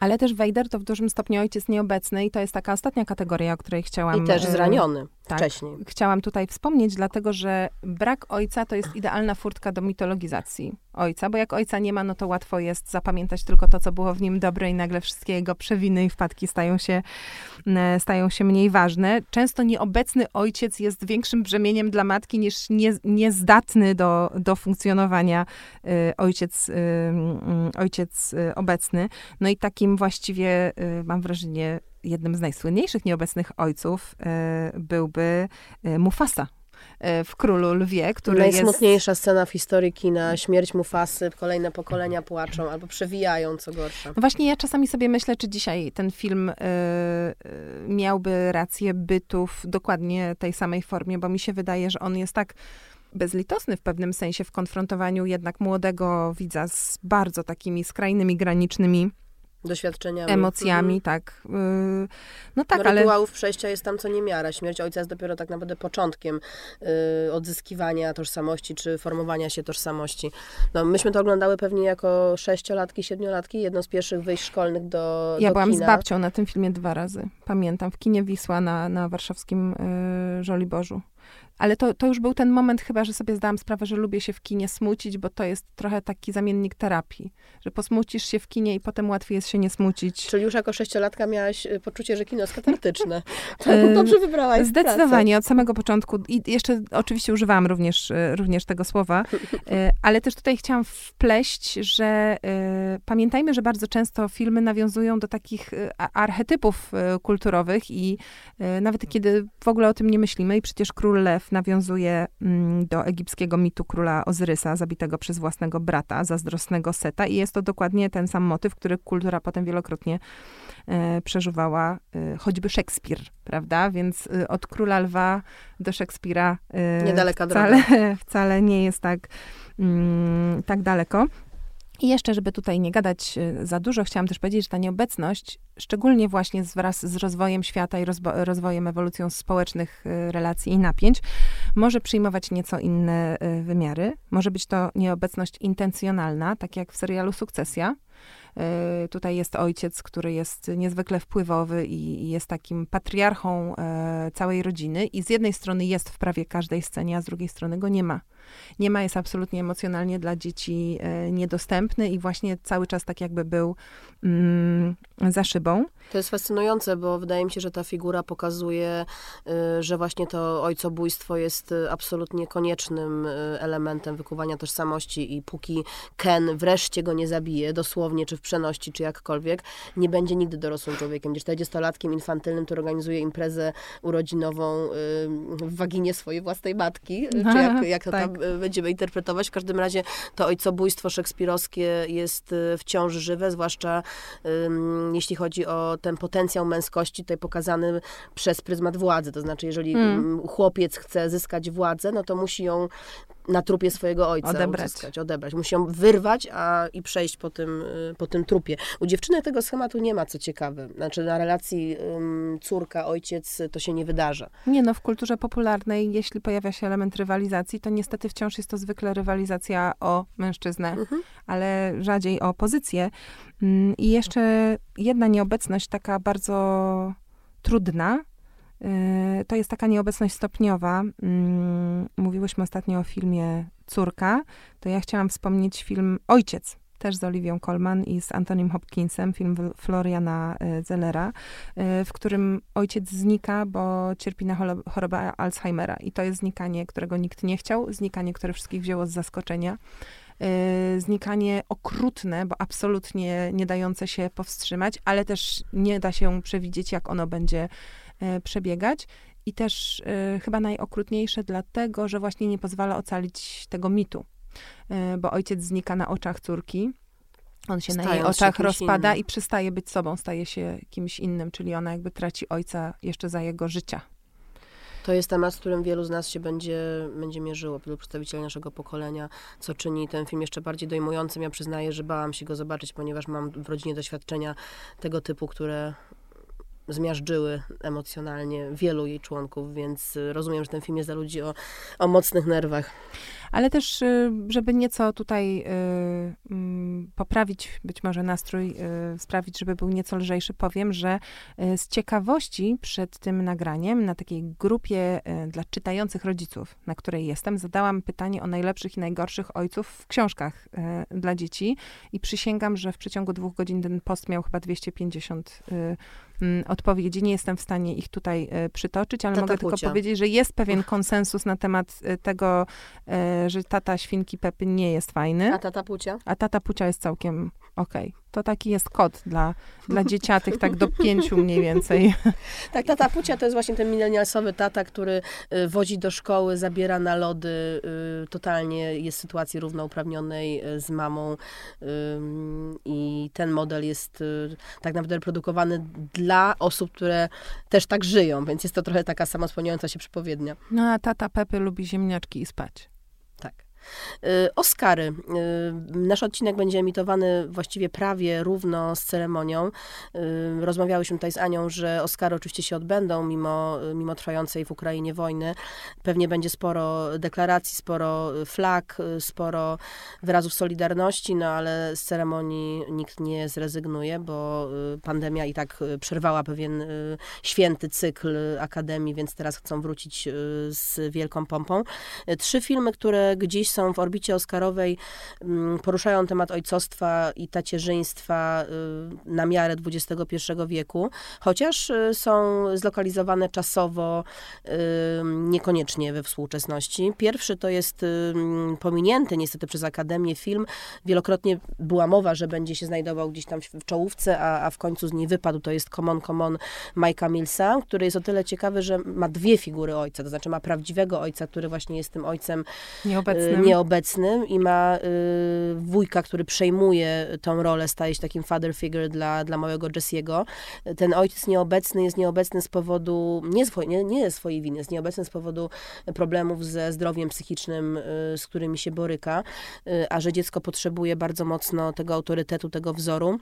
Ale też Wejder to w dużym stopniu ojciec nieobecny i to jest taka ostatnia kategoria, o której chciałam... I też zraniony tak, wcześniej. Chciałam tutaj wspomnieć, dlatego że brak ojca to jest idealna furtka do mitologizacji ojca, bo jak ojca nie ma, no to łatwo jest zapamiętać tylko to, co było w nim dobre i nagle wszystkie jego przewiny i wpadki stają się, stają się mniej ważne. Często nieobecny ojciec jest większym brzemieniem dla matki niż nie, niezdatny do, do funkcjonowania y, ojciec, y, y, ojciec obecny. No i takim właściwie, mam wrażenie, jednym z najsłynniejszych nieobecnych ojców byłby Mufasa E, w Królu Lwie, który Najsmutniejsza jest... scena w historii kina, śmierć Mufasy, kolejne pokolenia płaczą albo przewijają, co gorsza. No właśnie ja czasami sobie myślę, czy dzisiaj ten film y, miałby rację bytu w dokładnie tej samej formie, bo mi się wydaje, że on jest tak bezlitosny w pewnym sensie w konfrontowaniu jednak młodego widza z bardzo takimi skrajnymi, granicznymi doświadczeniami. Emocjami, mhm. tak. Yy, no tak, no, ale... Rytuałów przejścia jest tam co niemiara. Śmierć ojca jest dopiero tak naprawdę początkiem yy, odzyskiwania tożsamości, czy formowania się tożsamości. No, myśmy to oglądały pewnie jako sześciolatki, siedmiolatki, jedno z pierwszych wyjść szkolnych do Ja do byłam kina. z babcią na tym filmie dwa razy. Pamiętam, w kinie Wisła na, na warszawskim yy, Żoliborzu. Ale to, to już był ten moment chyba, że sobie zdałam sprawę, że lubię się w kinie smucić, bo to jest trochę taki zamiennik terapii. Że posmucisz się w kinie i potem łatwiej jest się nie smucić. Czyli już jako sześciolatka miałaś y, poczucie, że kino jest katartyczne. Dobrze wybrałaś Zdecydowanie, od samego początku. I jeszcze oczywiście używałam również, y, również tego słowa. Y, ale też tutaj chciałam wpleść, że pamiętajmy, że bardzo często filmy nawiązują do takich archetypów kulturowych i nawet kiedy w ogóle o tym nie myślimy i przecież Król Lew nawiązuje mm, do egipskiego mitu króla Ozyrysa, zabitego przez własnego brata, zazdrosnego Seta i jest to dokładnie ten sam motyw, który kultura potem wielokrotnie e, przeżywała, e, choćby Szekspir, prawda? Więc e, od Króla Lwa do Szekspira Niedaleka wcale, wcale nie jest tak, mm, tak daleko. I jeszcze, żeby tutaj nie gadać y, za dużo, chciałam też powiedzieć, że ta nieobecność, szczególnie właśnie wraz z rozwojem świata i rozwojem, ewolucją społecznych y, relacji i napięć, może przyjmować nieco inne y, wymiary. Może być to nieobecność intencjonalna, tak jak w serialu Sukcesja, tutaj jest ojciec, który jest niezwykle wpływowy i, i jest takim patriarchą e, całej rodziny i z jednej strony jest w prawie każdej scenie, a z drugiej strony go nie ma nie ma, jest absolutnie emocjonalnie dla dzieci e, niedostępny i właśnie cały czas tak jakby był mm, za szybą. To jest fascynujące, bo wydaje mi się, że ta figura pokazuje, y, że właśnie to ojcobójstwo jest y, absolutnie koniecznym y, elementem wykuwania tożsamości i póki Ken wreszcie go nie zabije, dosłownie, czy w przeności, czy jakkolwiek, nie będzie nigdy dorosłym człowiekiem. Będzie 40-latkiem infantylnym, który organizuje imprezę urodzinową w waginie swojej własnej matki, czy jak, jak to tak. tam będziemy interpretować. W każdym razie to ojcobójstwo szekspirowskie jest wciąż żywe, zwłaszcza jeśli chodzi o ten potencjał męskości tutaj pokazany przez pryzmat władzy. To znaczy, jeżeli mm. chłopiec chce zyskać władzę, no to musi ją na trupie swojego ojca odebrać. Uzyskać, odebrać. Musi ją wyrwać a, i przejść po tym, y, po tym trupie. U dziewczyny tego schematu nie ma, co ciekawe. Znaczy na relacji um, córka, ojciec to się nie wydarza. Nie no, w kulturze popularnej, jeśli pojawia się element rywalizacji, to niestety wciąż jest to zwykle rywalizacja o mężczyznę, mhm. ale rzadziej o pozycję. Mm, I jeszcze jedna nieobecność taka bardzo trudna, to jest taka nieobecność stopniowa. Mm, mówiłyśmy ostatnio o filmie Córka, to ja chciałam wspomnieć film Ojciec, też z Oliwią Colman i z Antonim Hopkinsem, film Floriana y, Zellera, y, w którym ojciec znika, bo cierpi na chorobę Alzheimera. I to jest znikanie, którego nikt nie chciał, znikanie, które wszystkich wzięło z zaskoczenia. Znikanie okrutne, bo absolutnie nie dające się powstrzymać, ale też nie da się przewidzieć, jak ono będzie przebiegać. I też y, chyba najokrutniejsze dlatego, że właśnie nie pozwala ocalić tego mitu, bo ojciec znika na oczach córki. On się Stając na jej oczach rozpada innym. i przestaje być sobą, staje się kimś innym, czyli ona jakby traci ojca jeszcze za jego życia. To jest temat, z którym wielu z nas się będzie, będzie mierzyło, wielu przedstawicieli naszego pokolenia, co czyni ten film jeszcze bardziej dojmującym. Ja przyznaję, że bałam się go zobaczyć, ponieważ mam w rodzinie doświadczenia tego typu, które zmiażdżyły emocjonalnie wielu jej członków, więc rozumiem, że ten film jest dla ludzi o, o mocnych nerwach ale też, y, żeby nieco tutaj y, mm, poprawić być może nastrój, y, sprawić, żeby był nieco lżejszy, powiem, że z ciekawości przed tym nagraniem na takiej grupie dla czytających rodziców, na której jestem, zadałam pytanie o najlepszych i najgorszych ojców w książkach dla dzieci i przysięgam, że w przeciągu dwóch godzin ten post miał chyba 250 mm, odpowiedzi. Nie jestem w stanie ich tutaj przytoczyć, ale Tata mogę tylko powiedzieć, że jest pewien konsensus na temat tego, że tata świnki Pepy nie jest fajny. A tata Pucia? A tata Pucia jest całkiem okej. Okay. To taki jest kod dla, dla dzieciatych, tak do pięciu mniej więcej. Tak, tata Pucia to jest właśnie ten milenialsowy tata, który y, wozi do szkoły, zabiera na lody, y, totalnie jest w sytuacji równouprawnionej y, z mamą i ten model jest tak naprawdę produkowany dla osób, które też tak żyją, więc jest to trochę taka sama spełniająca się przypowiednia. No a tata Pepy lubi ziemniaczki i spać. Y, Oscary. Y, nasz odcinek będzie emitowany właściwie prawie równo z ceremonią. Y, rozmawiałyśmy tutaj z Anią, że Oscary oczywiście się odbędą mimo, mimo trwającej w Ukrainie wojny. Pewnie będzie sporo deklaracji, sporo flag, sporo wyrazów solidarności, no ale z ceremonii nikt nie zrezygnuje, bo pandemia i tak przerwała pewien święty cykl Akademii, więc teraz chcą wrócić z wielką pompą. Trzy filmy, które gdzieś są w orbicie oscarowej, mm, poruszają temat ojcostwa i tacierzyństwa y, na miarę XXI wieku, chociaż y, są zlokalizowane czasowo y, niekoniecznie we współczesności. Pierwszy to jest pominięty niestety przez Akademię film. Wielokrotnie była mowa, że będzie się znajdował gdzieś tam w czołówce, a, a w końcu z niej wypadł. To jest Common Common Mike'a Millsa, który jest o tyle ciekawy, że ma dwie figury ojca, to znaczy ma prawdziwego ojca, który właśnie jest tym ojcem nieobecnym, nieobecnym i ma y, wujka, który przejmuje tą rolę, staje się takim father figure dla, dla małego Jesse'ego. Ten ojciec nieobecny jest nieobecny z powodu, nie, swoj, nie, nie swojej winy, jest nieobecny z powodu problemów ze zdrowiem psychicznym, y, z którymi się boryka, y, a że dziecko potrzebuje bardzo mocno tego autorytetu, tego wzoru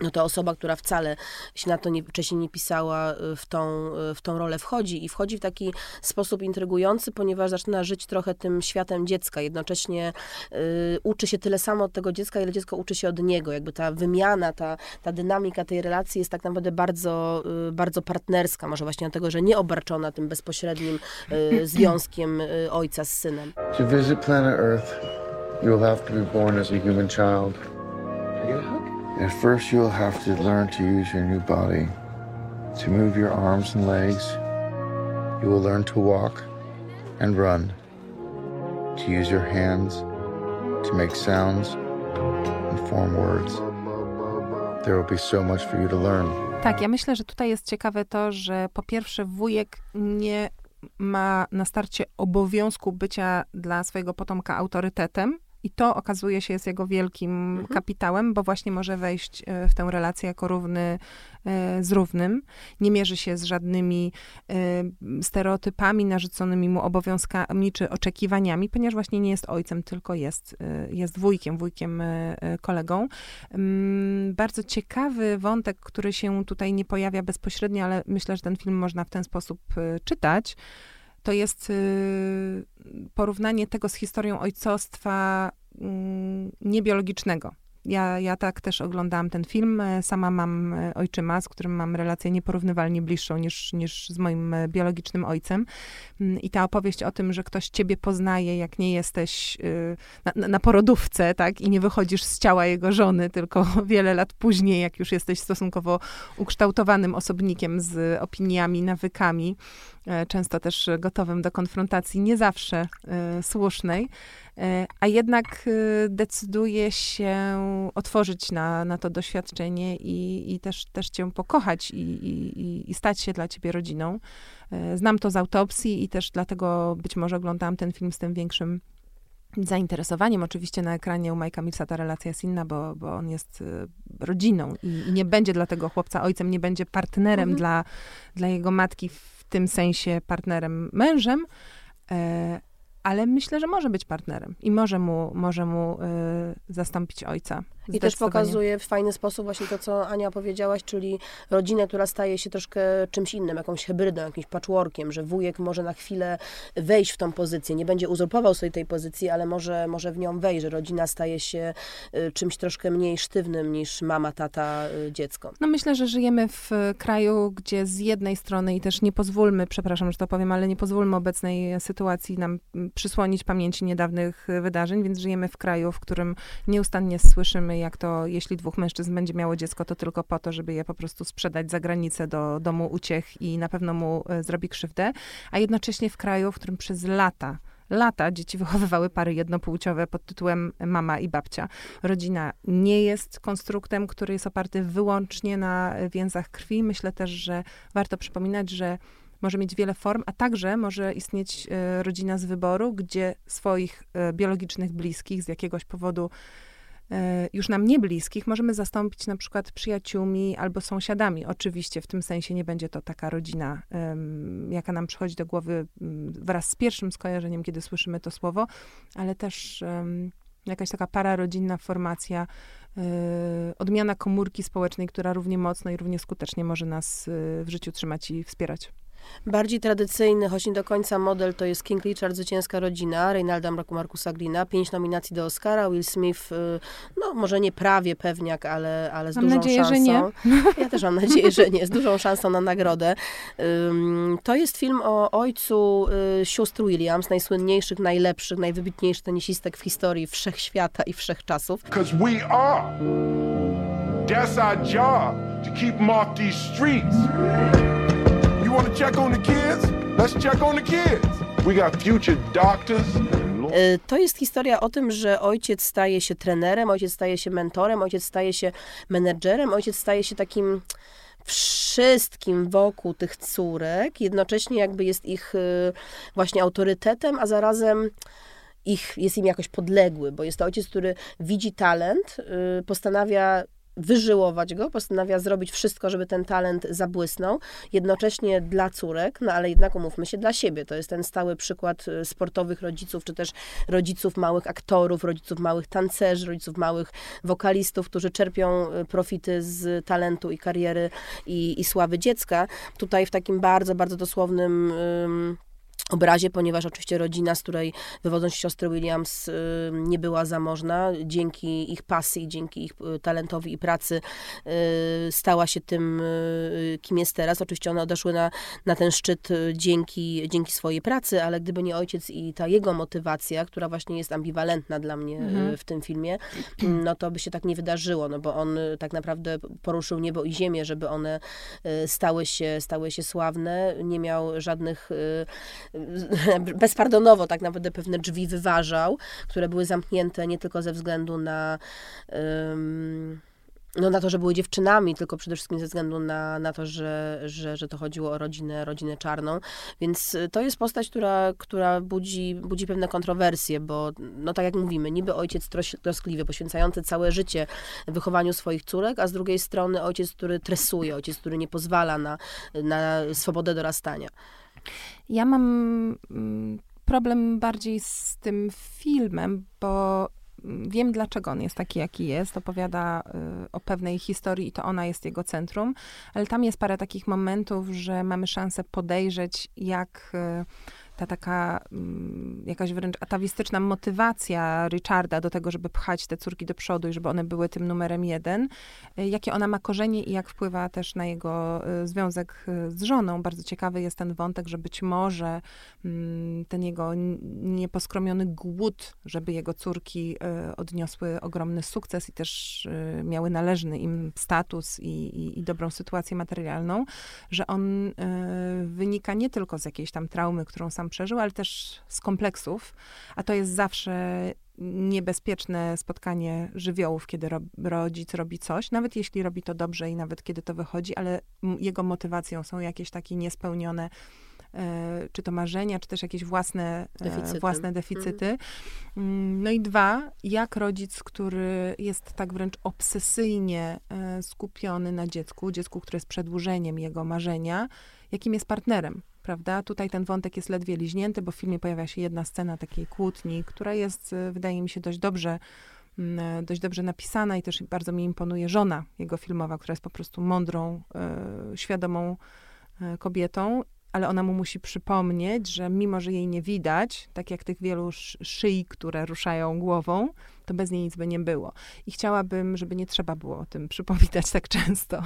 no to osoba, która wcale się na to nie, wcześniej nie pisała, y, w tą, y, w tą rolę wchodzi i wchodzi w taki sposób intrygujący, ponieważ zaczyna żyć trochę tym światem dziecka. Jednocześnie y, uczy się tyle samo od tego dziecka, ile dziecko uczy się od niego. Jakby ta wymiana, ta, ta dynamika tej relacji jest tak naprawdę bardzo, y, bardzo partnerska. Może właśnie dlatego, że nie obarczona tym bezpośrednim y, związkiem y, ojca z synem. To visit planet Earth, you will have to be born as a human child. At first, you'll have to learn to use your new body, to move your arms and legs. You will learn to walk and run, to use your hands, to make sounds and form words. There will be so much for you to learn. Tak, ja myślę, że tutaj jest ciekawe to, że po pierwsze wujek nie ma na starcie obowiązku bycia dla swojego potomka autorytetem, i to okazuje się jest jego wielkim mhm. kapitałem, bo właśnie może wejść e, w tę relację jako równy e, z równym. Nie mierzy się z żadnymi e, stereotypami narzuconymi mu obowiązkami czy oczekiwaniami, ponieważ właśnie nie jest ojcem, tylko jest, jest wujkiem, wujkiem kolegą. Mm, bardzo ciekawy wątek, który się tutaj nie pojawia bezpośrednio, ale myślę, że ten film można w ten sposób czytać to jest y, porównanie tego z historią ojcostwa mm, niebiologicznego. Ja, ja tak też oglądałam ten film. Sama mam e, ojczyma, z którym mam relację nieporównywalnie bliższą niż, niż z moim e, biologicznym ojcem. Mm, I ta opowieść o tym, że ktoś ciebie poznaje, jak nie jesteś na, na porodówce, tak, i nie wychodzisz z ciała jego żony, tylko wiele lat później, jak już jesteś stosunkowo ukształtowanym osobnikiem z opiniami, nawykami, często też gotowym do konfrontacji, nie zawsze słusznej, E, a jednak e, decyduje się otworzyć na, na to doświadczenie i, i też, też cię pokochać i, i, i stać się dla ciebie rodziną. E, znam to z autopsji i też dlatego być może oglądałam ten film z tym większym zainteresowaniem. Oczywiście na ekranie u Majka Millsa ta relacja jest inna, bo, bo on jest rodziną i, i nie będzie dla tego chłopca ojcem, nie będzie partnerem mhm. dla, dla jego matki, w tym sensie partnerem mężem, ale myślę, że może być partnerem i może mu, może mu y, zastąpić ojca. I też pokazuje w fajny sposób właśnie to, co Ania powiedziałaś, czyli rodzinę, która staje się troszkę czymś innym, jakąś hybrydą, jakimś patchworkiem, że wujek może na chwilę wejść w tą pozycję, nie będzie uzurpował sobie tej pozycji, ale może, może w nią wejść, że rodzina staje się y, czymś troszkę mniej sztywnym niż mama, tata, y, dziecko. No myślę, że żyjemy w kraju, gdzie z jednej strony i też nie pozwólmy, przepraszam, że to powiem, ale nie pozwólmy obecnej sytuacji nam przysłonić pamięci niedawnych wydarzeń, więc żyjemy w kraju, w którym nieustannie słyszymy jak to jeśli dwóch mężczyzn będzie miało dziecko, to tylko po to, żeby je po prostu sprzedać za granicę do domu uciech i na pewno mu e, zrobi krzywdę, a jednocześnie w kraju, w którym przez lata lata dzieci wychowywały pary jednopłciowe pod tytułem mama i babcia. Rodzina nie jest konstruktem, który jest oparty wyłącznie na więzach krwi. Myślę też, że warto przypominać, że może mieć wiele form, a także może istnieć e, rodzina z wyboru, gdzie swoich e, biologicznych bliskich z jakiegoś powodu E, już nam niebliskich możemy zastąpić na przykład przyjaciółmi albo sąsiadami. Oczywiście w tym sensie nie będzie to taka rodzina, jaka nam przychodzi do głowy wraz z pierwszym skojarzeniem, kiedy słyszymy to słowo, ale też jakaś taka pararodzinna formacja, e, odmiana komórki społecznej, która równie mocno i równie skutecznie może nas e, w życiu trzymać i wspierać. Bardziej tradycyjny, choć nie do końca model, to jest King Richard, Zwycięska Rodzina, Reynalda Markusa Greena, pięć nominacji do Oscara, Will Smith, y, no może nie prawie pewniak, ale, ale z mam dużą nadzieję, szansą. Że nie. Ja też mam nadzieję, że nie, z dużą szansą na nagrodę. To jest film o ojcu y, sióstr Williams, najsłynniejszych, najlepszych, najwybitniejszych tenisistek w historii wszechświata i wszechczasów. Because we are. That's our job, to keep them off these streets. To jest historia o tym, że ojciec staje się trenerem, ojciec staje się mentorem, ojciec staje się menedżerem, ojciec staje się takim wszystkim wokół tych córek, jednocześnie jakby jest ich y, właśnie autorytetem, a zarazem ich, jest im jakoś podległy, bo jest to ojciec, który widzi talent, y, postanawia wyżyłować go, postanawia zrobić wszystko, żeby ten talent zabłysnął, jednocześnie dla córek, no ale jednak umówmy się, dla siebie. To jest ten stały przykład y, sportowych rodziców, czy też rodziców małych aktorów, rodziców małych tancerzy, rodziców małych wokalistów, którzy czerpią y, profity z talentu i kariery i, i sławy dziecka. Tutaj w takim bardzo, bardzo dosłownym obrazie, ponieważ oczywiście rodzina, z której wywodzą się siostry Williams, y, nie była zamożna. Dzięki ich pasji, dzięki ich y, talentowi i pracy y, stała się tym, kim jest teraz. Oczywiście one odeszły na, na ten szczyt dzięki, dzięki swojej pracy, ale gdyby nie ojciec i ta jego motywacja, która właśnie jest ambiwalentna dla mnie mhm. w tym filmie, no to by się tak nie wydarzyło, no bo on tak naprawdę poruszył niebo i ziemię, żeby one stały się, stały się sławne. Nie miał żadnych bezpardonowo tak naprawdę pewne drzwi wyważał, które były zamknięte nie tylko ze względu na um, no na to, że były dziewczynami, tylko przede wszystkim ze względu na, na to, że, że, że to chodziło o rodzinę, rodzinę czarną. Więc to jest postać, która, która budzi, budzi pewne kontrowersje, bo no tak jak mówimy, niby ojciec troskliwy, poświęcający całe życie wychowaniu swoich córek, a z drugiej strony ojciec, który tresuje, ojciec, który nie pozwala na, na swobodę dorastania. Ja mam mm, problem bardziej z tym filmem, bo mm, wiem, dlaczego on jest taki, jaki jest. Opowiada y, o pewnej historii i to ona jest jego centrum, ale tam jest parę takich momentów, że mamy szansę podejrzeć, jak y, ta taka mm, jakaś wręcz atawistyczna motywacja Richarda do tego, żeby pchać te córki do przodu i żeby one były tym numerem jeden, y, jakie ona ma korzenie i jak wpływa też na jego y, związek y, z żoną. Bardzo ciekawy jest ten wątek, że być może mm, ten jego nieposkromiony głód, żeby jego córki odniosły ogromny sukces i też miały należny im status i, i, i dobrą sytuację materialną, że on wynika nie tylko z jakiejś tam traumy, którą sam przeżył, ale też z kompleksów, a to jest zawsze niebezpieczne spotkanie żywiołów, kiedy ro, rodzic robi coś, nawet jeśli robi to dobrze i nawet kiedy to wychodzi, ale jego motywacją są jakieś takie niespełnione e, czy to marzenia, czy też jakieś własne e, deficyty. własne deficyty. Mhm. No i dwa, jak rodzic, który jest tak wręcz obsesyjnie e, skupiony na dziecku, dziecku, które jest przedłużeniem jego marzenia, jakim jest partnerem prawda? Tutaj ten wątek jest ledwie liźnięty, bo w filmie pojawia się jedna scena takiej kłótni, która jest, y, wydaje mi się, dość dobrze mm, dość dobrze napisana i też bardzo mi imponuje żona jego filmowa, która jest po prostu mądrą, y, świadomą kobietą, ale ona mu musi przypomnieć, że mimo, że jej nie widać, tak jak tych wielu szyi, które ruszają głową, to bez niej nic by nie było. I chciałabym, żeby nie trzeba było o tym przypominać tak często.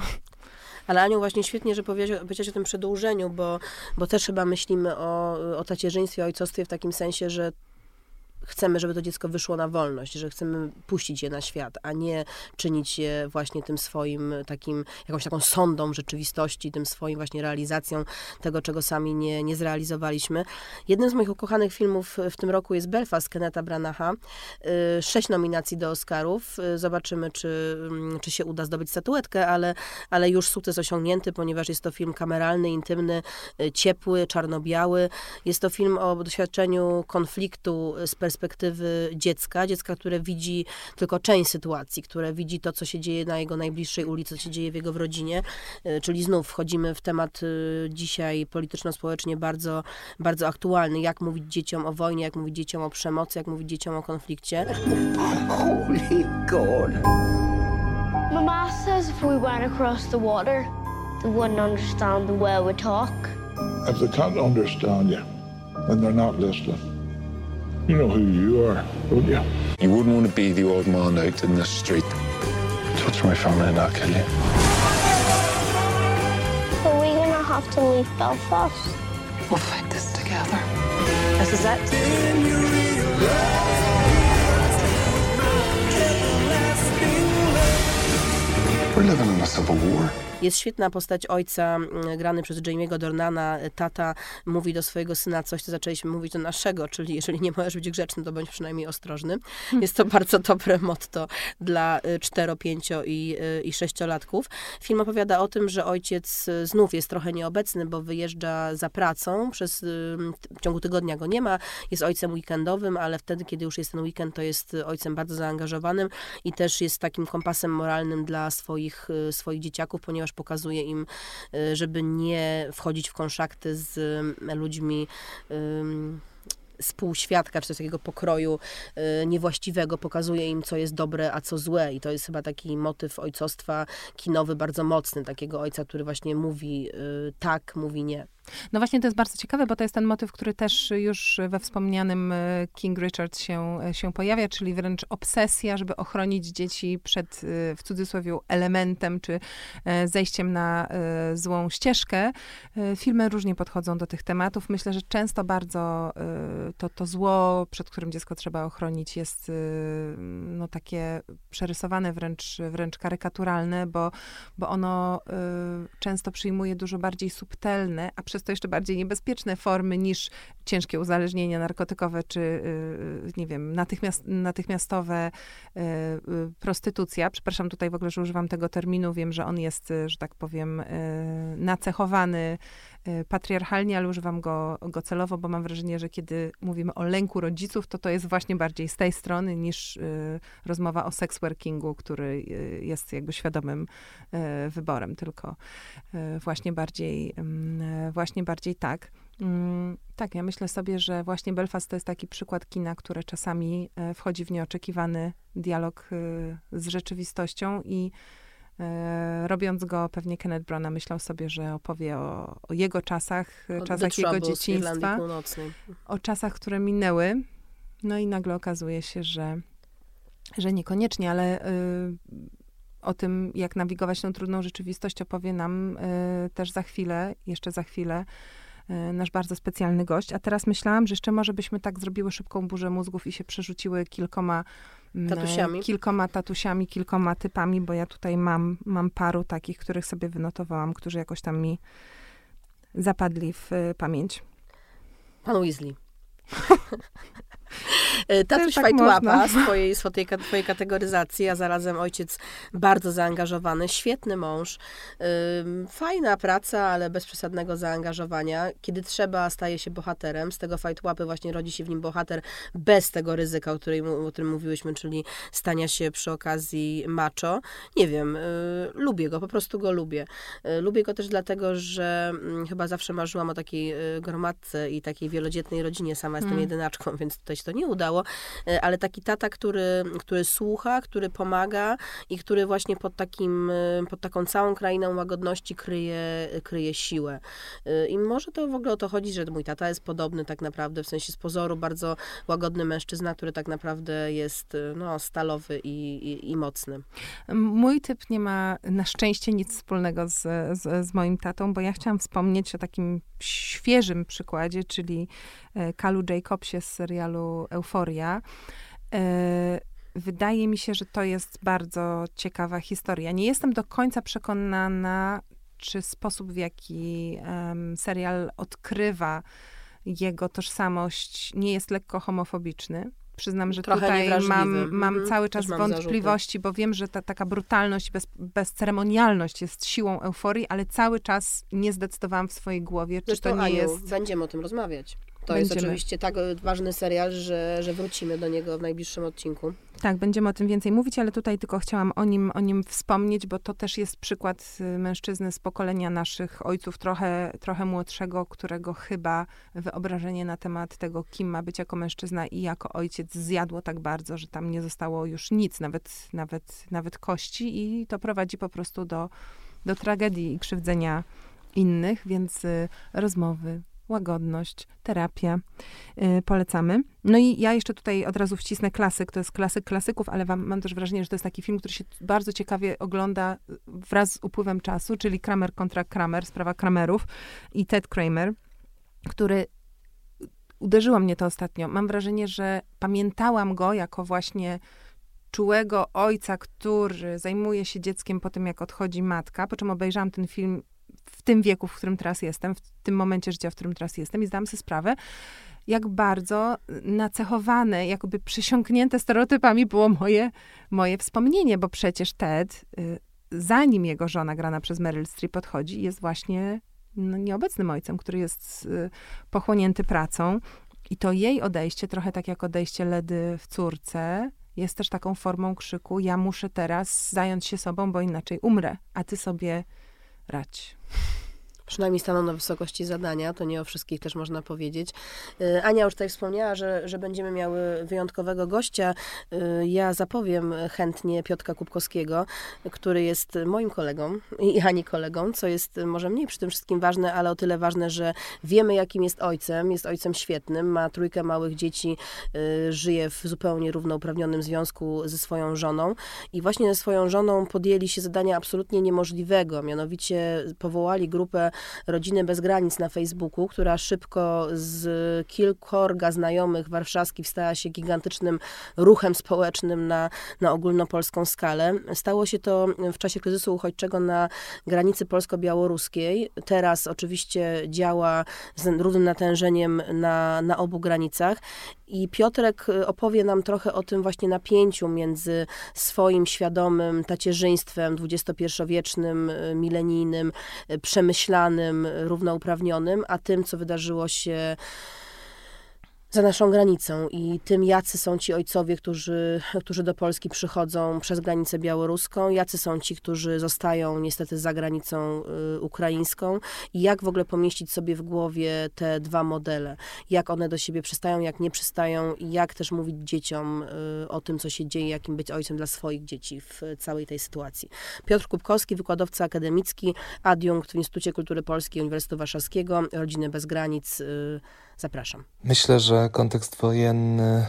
Ale Aniu, właśnie świetnie, że powiedziałeś o tym przedłużeniu, bo, bo też chyba myślimy o, o tacierzyństwie, o ojcostwie w takim sensie, że chcemy, żeby to dziecko wyszło na wolność, że chcemy puścić je na świat, a nie czynić je właśnie tym swoim takim, jakąś taką sondą rzeczywistości, tym swoim właśnie realizacją tego, czego sami nie, nie zrealizowaliśmy. Jednym z moich ukochanych filmów w tym roku jest Belfast Keneta Branacha. Y, sześć nominacji do Oscarów. Y, zobaczymy, czy, mm, czy się uda zdobyć statuetkę, ale, ale już sukces osiągnięty, ponieważ jest to film kameralny, intymny, y, ciepły, czarno-biały. Jest to film o doświadczeniu konfliktu z perspektywy perspektywy dziecka, dziecka, które widzi tylko część sytuacji, które widzi to, co się dzieje na jego najbliższej ulicy, co się dzieje w jego rodzinie, e, czyli znów wchodzimy w temat e, dzisiaj polityczno-społecznie bardzo, bardzo aktualny, jak mówić dzieciom o wojnie, jak mówić dzieciom o przemocy, jak mówić dzieciom o konflikcie. Holy God. Mama says if we went across the water, they wouldn't understand the way we talk. If they can't understand you, then they're not listening. You know who you are, don't you? You wouldn't want to be the old man out in the street. Touch my family and I'll kill you. Are we gonna have to leave Belfast? We'll fight this together. This is it. We're living in a civil war. Jest świetna postać ojca, mm, grany przez Jamie'ego Dornana. Tata mówi do swojego syna coś, co zaczęliśmy mówić do naszego, czyli jeżeli nie możesz być grzeczny, to bądź przynajmniej ostrożny. Jest to bardzo dobre motto dla y, cztero, pięcio i, y, i sześciolatków. Film opowiada o tym, że ojciec y, znów jest trochę nieobecny, bo wyjeżdża za pracą. Przez, w ciągu tygodnia go nie ma. Jest ojcem weekendowym, ale wtedy, kiedy już jest ten weekend, to jest ojcem bardzo zaangażowanym i też jest takim kompasem moralnym dla swoich, swoich dzieciaków, ponieważ pokazuje im, y, żeby nie wchodzić w konszakty z y, ludźmi ym, z półświadka, czy coś takiego pokroju y, niewłaściwego, pokazuje im, co jest dobre, a co złe. I to jest chyba taki motyw ojcostwa kinowy bardzo mocny, takiego ojca, który właśnie mówi y, tak, mówi nie. No właśnie to jest bardzo ciekawe, bo to jest ten motyw, który też już we wspomnianym e, King Richard się, e, się pojawia, czyli wręcz obsesja, żeby ochronić dzieci przed, e, w cudzysłowie, elementem czy zejściem na złą ścieżkę. Filmy różnie podchodzą do tych tematów. Myślę, że często bardzo to, to zło, przed którym dziecko trzeba ochronić, jest no, takie przerysowane, wręcz, wręcz karykaturalne, bo, bo ono często przyjmuje dużo bardziej subtelne, a przez to jeszcze bardziej niebezpieczne formy niż ciężkie uzależnienia narkotykowe, czy y, nie wiem, natychmiast, natychmiastowe y, y, prostytucja. Przepraszam tutaj w ogóle, że używam tego terminu. Wiem, że on jest, że tak powiem, nacechowany patriarchalnie, ale używam go, go celowo, bo mam wrażenie, że kiedy mówimy o lęku rodziców, to to jest właśnie bardziej z tej strony niż rozmowa o sex workingu, który jest jakby świadomym wyborem, tylko właśnie bardziej, mm, właśnie bardziej tak. Mm, tak, ja myślę sobie, że właśnie Belfast to jest taki przykład kina, które czasami e, wchodzi w nieoczekiwany dialog e, z rzeczywistością i e, robiąc go, pewnie Kenneth Branagh myślał sobie, że opowie o, o jego czasach, Od czasach jego dzieciństwa, o czasach, które minęły. No i nagle okazuje się, że, że niekoniecznie, ale y, o tym, jak nawigować tą trudną rzeczywistość, opowie nam y, też za chwilę, jeszcze za chwilę, y, nasz bardzo specjalny gość. A teraz myślałam, że jeszcze może byśmy tak zrobiły szybką burzę mózgów i się przerzuciły kilkoma tatusiami, kilkoma, tatusiami, kilkoma typami, bo ja tutaj mam, mam paru takich, których sobie wynotowałam, którzy jakoś tam mi zapadli w y, pamięć. Pan Weasley. E, tatuś tak Fajtłapa z twojej, twojej, twojej kategoryzacji, a zarazem ojciec bardzo zaangażowany, świetny mąż, fajna praca, ale bez przesadnego zaangażowania. Kiedy trzeba, staje się bohaterem. Z tego Fajtłapy właśnie rodzi się w nim bohater bez tego ryzyka, o którym, o którym mówiłyśmy, czyli stania się przy okazji macho. Nie wiem, y, lubię go, po prostu go lubię. Y, lubię go też dlatego, że mm, chyba zawsze marzyłam o takiej y, gromadce i takiej wielodzietnej rodzinie. Sama jestem mm. jedynaczką, więc tutaj się to nie udało, e, ale taki tata, który, który słucha, który pomaga i który właśnie pod takim, e, pod taką całą krainą łagodności kryje, kryje siłę. E, I może to w ogóle o to chodzi, że mój tata jest podobny tak naprawdę, w sensie z pozoru bardzo łagodny mężczyzna, który tak naprawdę jest no, stalowy i, i, i mocny. Mój typ nie ma na szczęście nic wspólnego z, z, z moim tatą, bo ja chciałam wspomnieć o takim świeżym przykładzie, czyli Kalu Jacobsie z serialu Euforia. E, wydaje mi się, że to jest bardzo ciekawa historia. Nie jestem do końca przekonana, czy sposób, w jaki um, serial odkrywa jego tożsamość, nie jest lekko homofobiczny. Przyznam, że Trochę tutaj mam, mam mhm. cały czas wątpliwości, bo wiem, że ta taka brutalność, bez, bezceremonialność jest siłą euforii, ale cały czas nie zdecydowałam w swojej głowie, czy Zresztą, to nie Aniu, jest... Będziemy o tym rozmawiać. To będziemy. jest oczywiście tak ważny serial, że, że wrócimy do niego w najbliższym odcinku. Tak, będziemy o tym więcej mówić, ale tutaj tylko chciałam o nim, o nim wspomnieć, bo to też jest przykład y, mężczyzny z pokolenia naszych ojców, trochę, trochę młodszego, którego chyba wyobrażenie na temat tego, kim ma być jako mężczyzna i jako ojciec zjadło tak bardzo, że tam nie zostało już nic, nawet, nawet, nawet kości i to prowadzi po prostu do, do tragedii i krzywdzenia innych, więc y, rozmowy, łagodność, terapia. Yy, polecamy. No i ja jeszcze tutaj od razu wcisnę klasyk. To jest klasyk klasyków, ale wam, mam też wrażenie, że to jest taki film, który się bardzo ciekawie ogląda wraz z upływem czasu, czyli Kramer kontra Kramer, sprawa Kramerów i Ted Kramer, który uderzyło mnie to ostatnio. Mam wrażenie, że pamiętałam go jako właśnie czułego ojca, który zajmuje się dzieckiem po tym, jak odchodzi matka, po czym obejrzałam ten film w tym wieku, w którym teraz jestem, w tym momencie życia, w którym teraz jestem i zdałam sobie sprawę, jak bardzo nacechowane, jakby przysiągnięte stereotypami było moje, moje wspomnienie, bo przecież Ted, y, zanim jego żona grana przez Meryl Streep odchodzi, jest właśnie no, nieobecnym ojcem, który jest y, pochłonięty pracą. I to jej odejście, trochę tak jak odejście Ledy w córce, jest też taką formą krzyku: Ja muszę teraz zająć się sobą, bo inaczej umrę, a ty sobie radź przynajmniej staną na wysokości zadania, to nie o wszystkich też można powiedzieć. Y, Ania już tutaj wspomniała, że, że będziemy miały wyjątkowego gościa. Y, ja zapowiem chętnie Piotka Kubkowskiego, który jest moim kolegą i Ani kolegą, co jest może mniej przy tym wszystkim ważne, ale o tyle ważne, że wiemy jakim jest ojcem. Jest ojcem świetnym, ma trójkę małych dzieci, y, żyje w zupełnie równouprawnionym związku ze swoją żoną i właśnie ze swoją żoną podjęli się zadania absolutnie niemożliwego, mianowicie powołali grupę Rodziny Bez Granic na Facebooku, która szybko z kilkorga znajomych warszawskich stała się gigantycznym ruchem społecznym na, na ogólnopolską skalę. Stało się to w czasie kryzysu uchodźczego na granicy polsko-białoruskiej. Teraz oczywiście działa z równym natężeniem na, na obu granicach. I Piotrek opowie nam trochę o tym właśnie napięciu między swoim świadomym tacierzyństwem XXI-wiecznym, milenijnym, y, przemyślanym, równouprawnionym, a tym, co wydarzyło się za naszą granicą i tym, jacy są ci ojcowie, którzy, którzy do Polski przychodzą przez granicę białoruską, jacy są ci, którzy zostają niestety za granicą y, ukraińską i jak w ogóle pomieścić sobie w głowie te dwa modele, jak one do siebie przystają, jak nie przystają i jak też mówić dzieciom y, o tym, co się dzieje, jakim być ojcem dla swoich dzieci w całej tej sytuacji. Piotr Kubkowski, wykładowca akademicki, adiunkt w Instytucie Kultury Polskiej Uniwersytetu Warszawskiego, Rodziny Bez Granic, y, Zapraszam. Myślę, że kontekst wojenny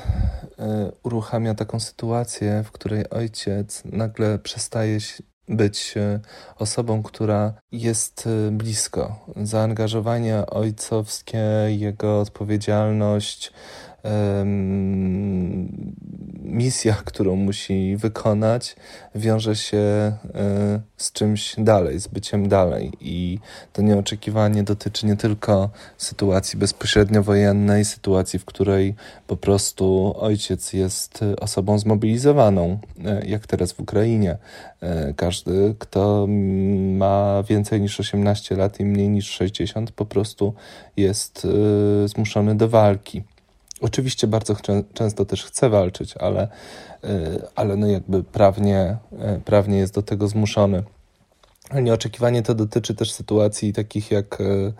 e, uruchamia taką sytuację, w której ojciec nagle przestaje być e, osobą, która jest e, blisko. Zaangażowanie ojcowskie, jego odpowiedzialność, misja, którą musi wykonać, wiąże się e, z czymś dalej, z byciem dalej. I to nieoczekiwanie dotyczy nie tylko sytuacji bezpośrednio wojennej, sytuacji, w której po prostu ojciec jest osobą zmobilizowaną, e, jak teraz w Ukrainie. E, każdy, kto ma więcej niż 18 lat i mniej niż 60, po prostu jest zmuszony do walki. Oczywiście bardzo często też chce walczyć, ale, y, ale no jakby prawnie, y, prawnie jest do tego zmuszony. Nieoczekiwanie to dotyczy też sytuacji takich jak y,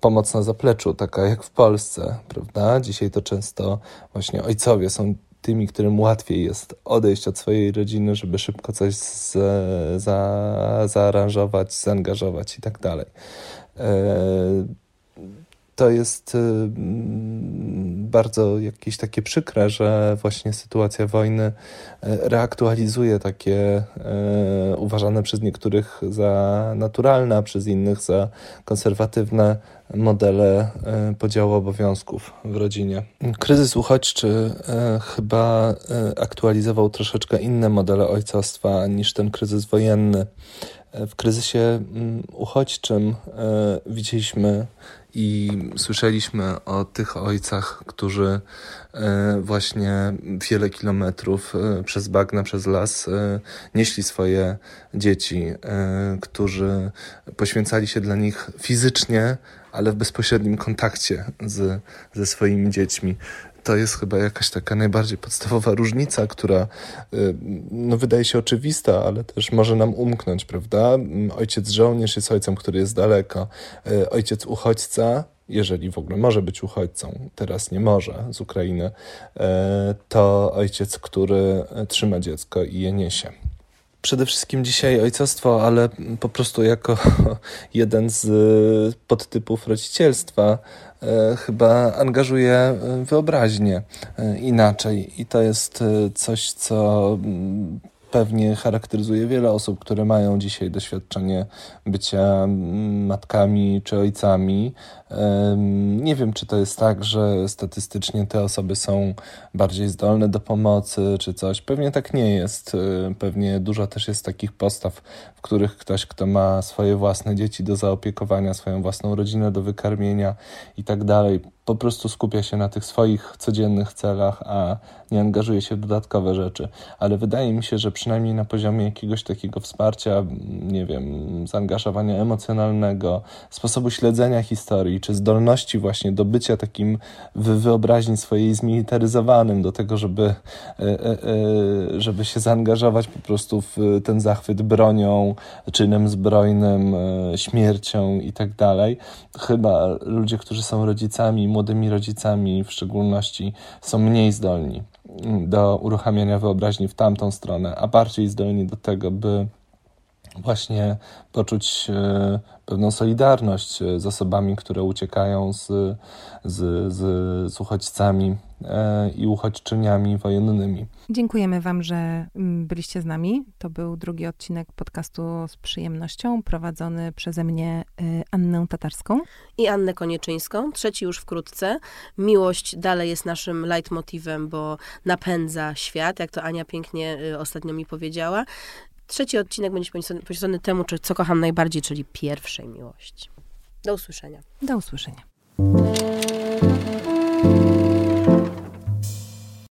pomoc na zapleczu, taka jak w Polsce, prawda? Dzisiaj to często właśnie ojcowie są tymi, którym łatwiej jest odejść od swojej rodziny, żeby szybko coś z, za, zaaranżować, zaangażować i tak dalej to jest bardzo jakieś takie przykre, że właśnie sytuacja wojny y, reaktualizuje takie y, uważane przez niektórych za naturalne, a przez innych za konserwatywne modele podziału obowiązków w rodzinie. Kryzys uchodźczy chyba aktualizował troszeczkę inne modele ojcostwa niż ten kryzys wojenny. W kryzysie mm, uchodźczym widzieliśmy i słyszeliśmy o tych ojcach, którzy e, właśnie wiele kilometrów e, przez bagna, przez las e, nieśli swoje dzieci, którzy poświęcali się dla nich fizycznie, ale w bezpośrednim kontakcie z, ze swoimi dziećmi to jest chyba jakaś taka najbardziej podstawowa różnica, która y, no, wydaje się oczywista, ale też może nam umknąć, prawda? Ojciec żołnierz jest ojcem, który jest daleko. Y, ojciec uchodźca, jeżeli w ogóle może być uchodźcą, teraz nie może z Ukrainy, y, to ojciec, który trzyma dziecko i je niesie przede wszystkim dzisiaj ojcostwo, ale po prostu jako jeden z podtypów rodzicielstwa E, chyba angażuje e, wyobraźnię inaczej. I to jest coś, co mm, pewnie charakteryzuje wiele osób, które mają dzisiaj doświadczenie bycia mm, matkami czy ojcami. Nie wiem, czy to jest tak, że statystycznie te osoby są bardziej zdolne do pomocy, czy coś. Pewnie tak nie jest. E, pewnie dużo też jest takich postaw, w których ktoś, kto ma swoje własne dzieci do zaopiekowania, swoją własną rodzinę do wykarmienia i tak dalej, po prostu skupia się na tych swoich codziennych celach, a nie angażuje się w dodatkowe rzeczy. Ale wydaje mi się, że przynajmniej na poziomie jakiegoś takiego wsparcia, nie wiem, zaangażowania emocjonalnego, sposobu śledzenia historii, czy zdolności właśnie do bycia takim w wyobraźni swojej zmilitaryzowanym, do tego, żeby, e, e, e, żeby się zaangażować po prostu w ten zachwyt bronią, czynem zbrojnym, śmiercią i tak dalej. Chyba ludzie, którzy są rodzicami, młodymi rodzicami w szczególności, są mniej zdolni do uruchamiania wyobraźni w tamtą stronę, a bardziej zdolni do tego, by właśnie poczuć pewną solidarność e, z osobami, które uciekają z, z, z, z uchodźcami e, i uchodźczyniami wojennymi. Dziękujemy Wam, że mm, byliście z nami. To był drugi odcinek podcastu z przyjemnością, prowadzony przeze mnie Annę Tatarską i Annę Konieczyńską. Trzeci już wkrótce. Miłość dalej jest naszym leitmotivem, bo napędza świat, jak to Ania pięknie ostatnio mi powiedziała. Trzeci odcinek będzie poświęcony temu, czy, co kocham najbardziej, czyli pierwszej miłości. Do usłyszenia. Do usłyszenia.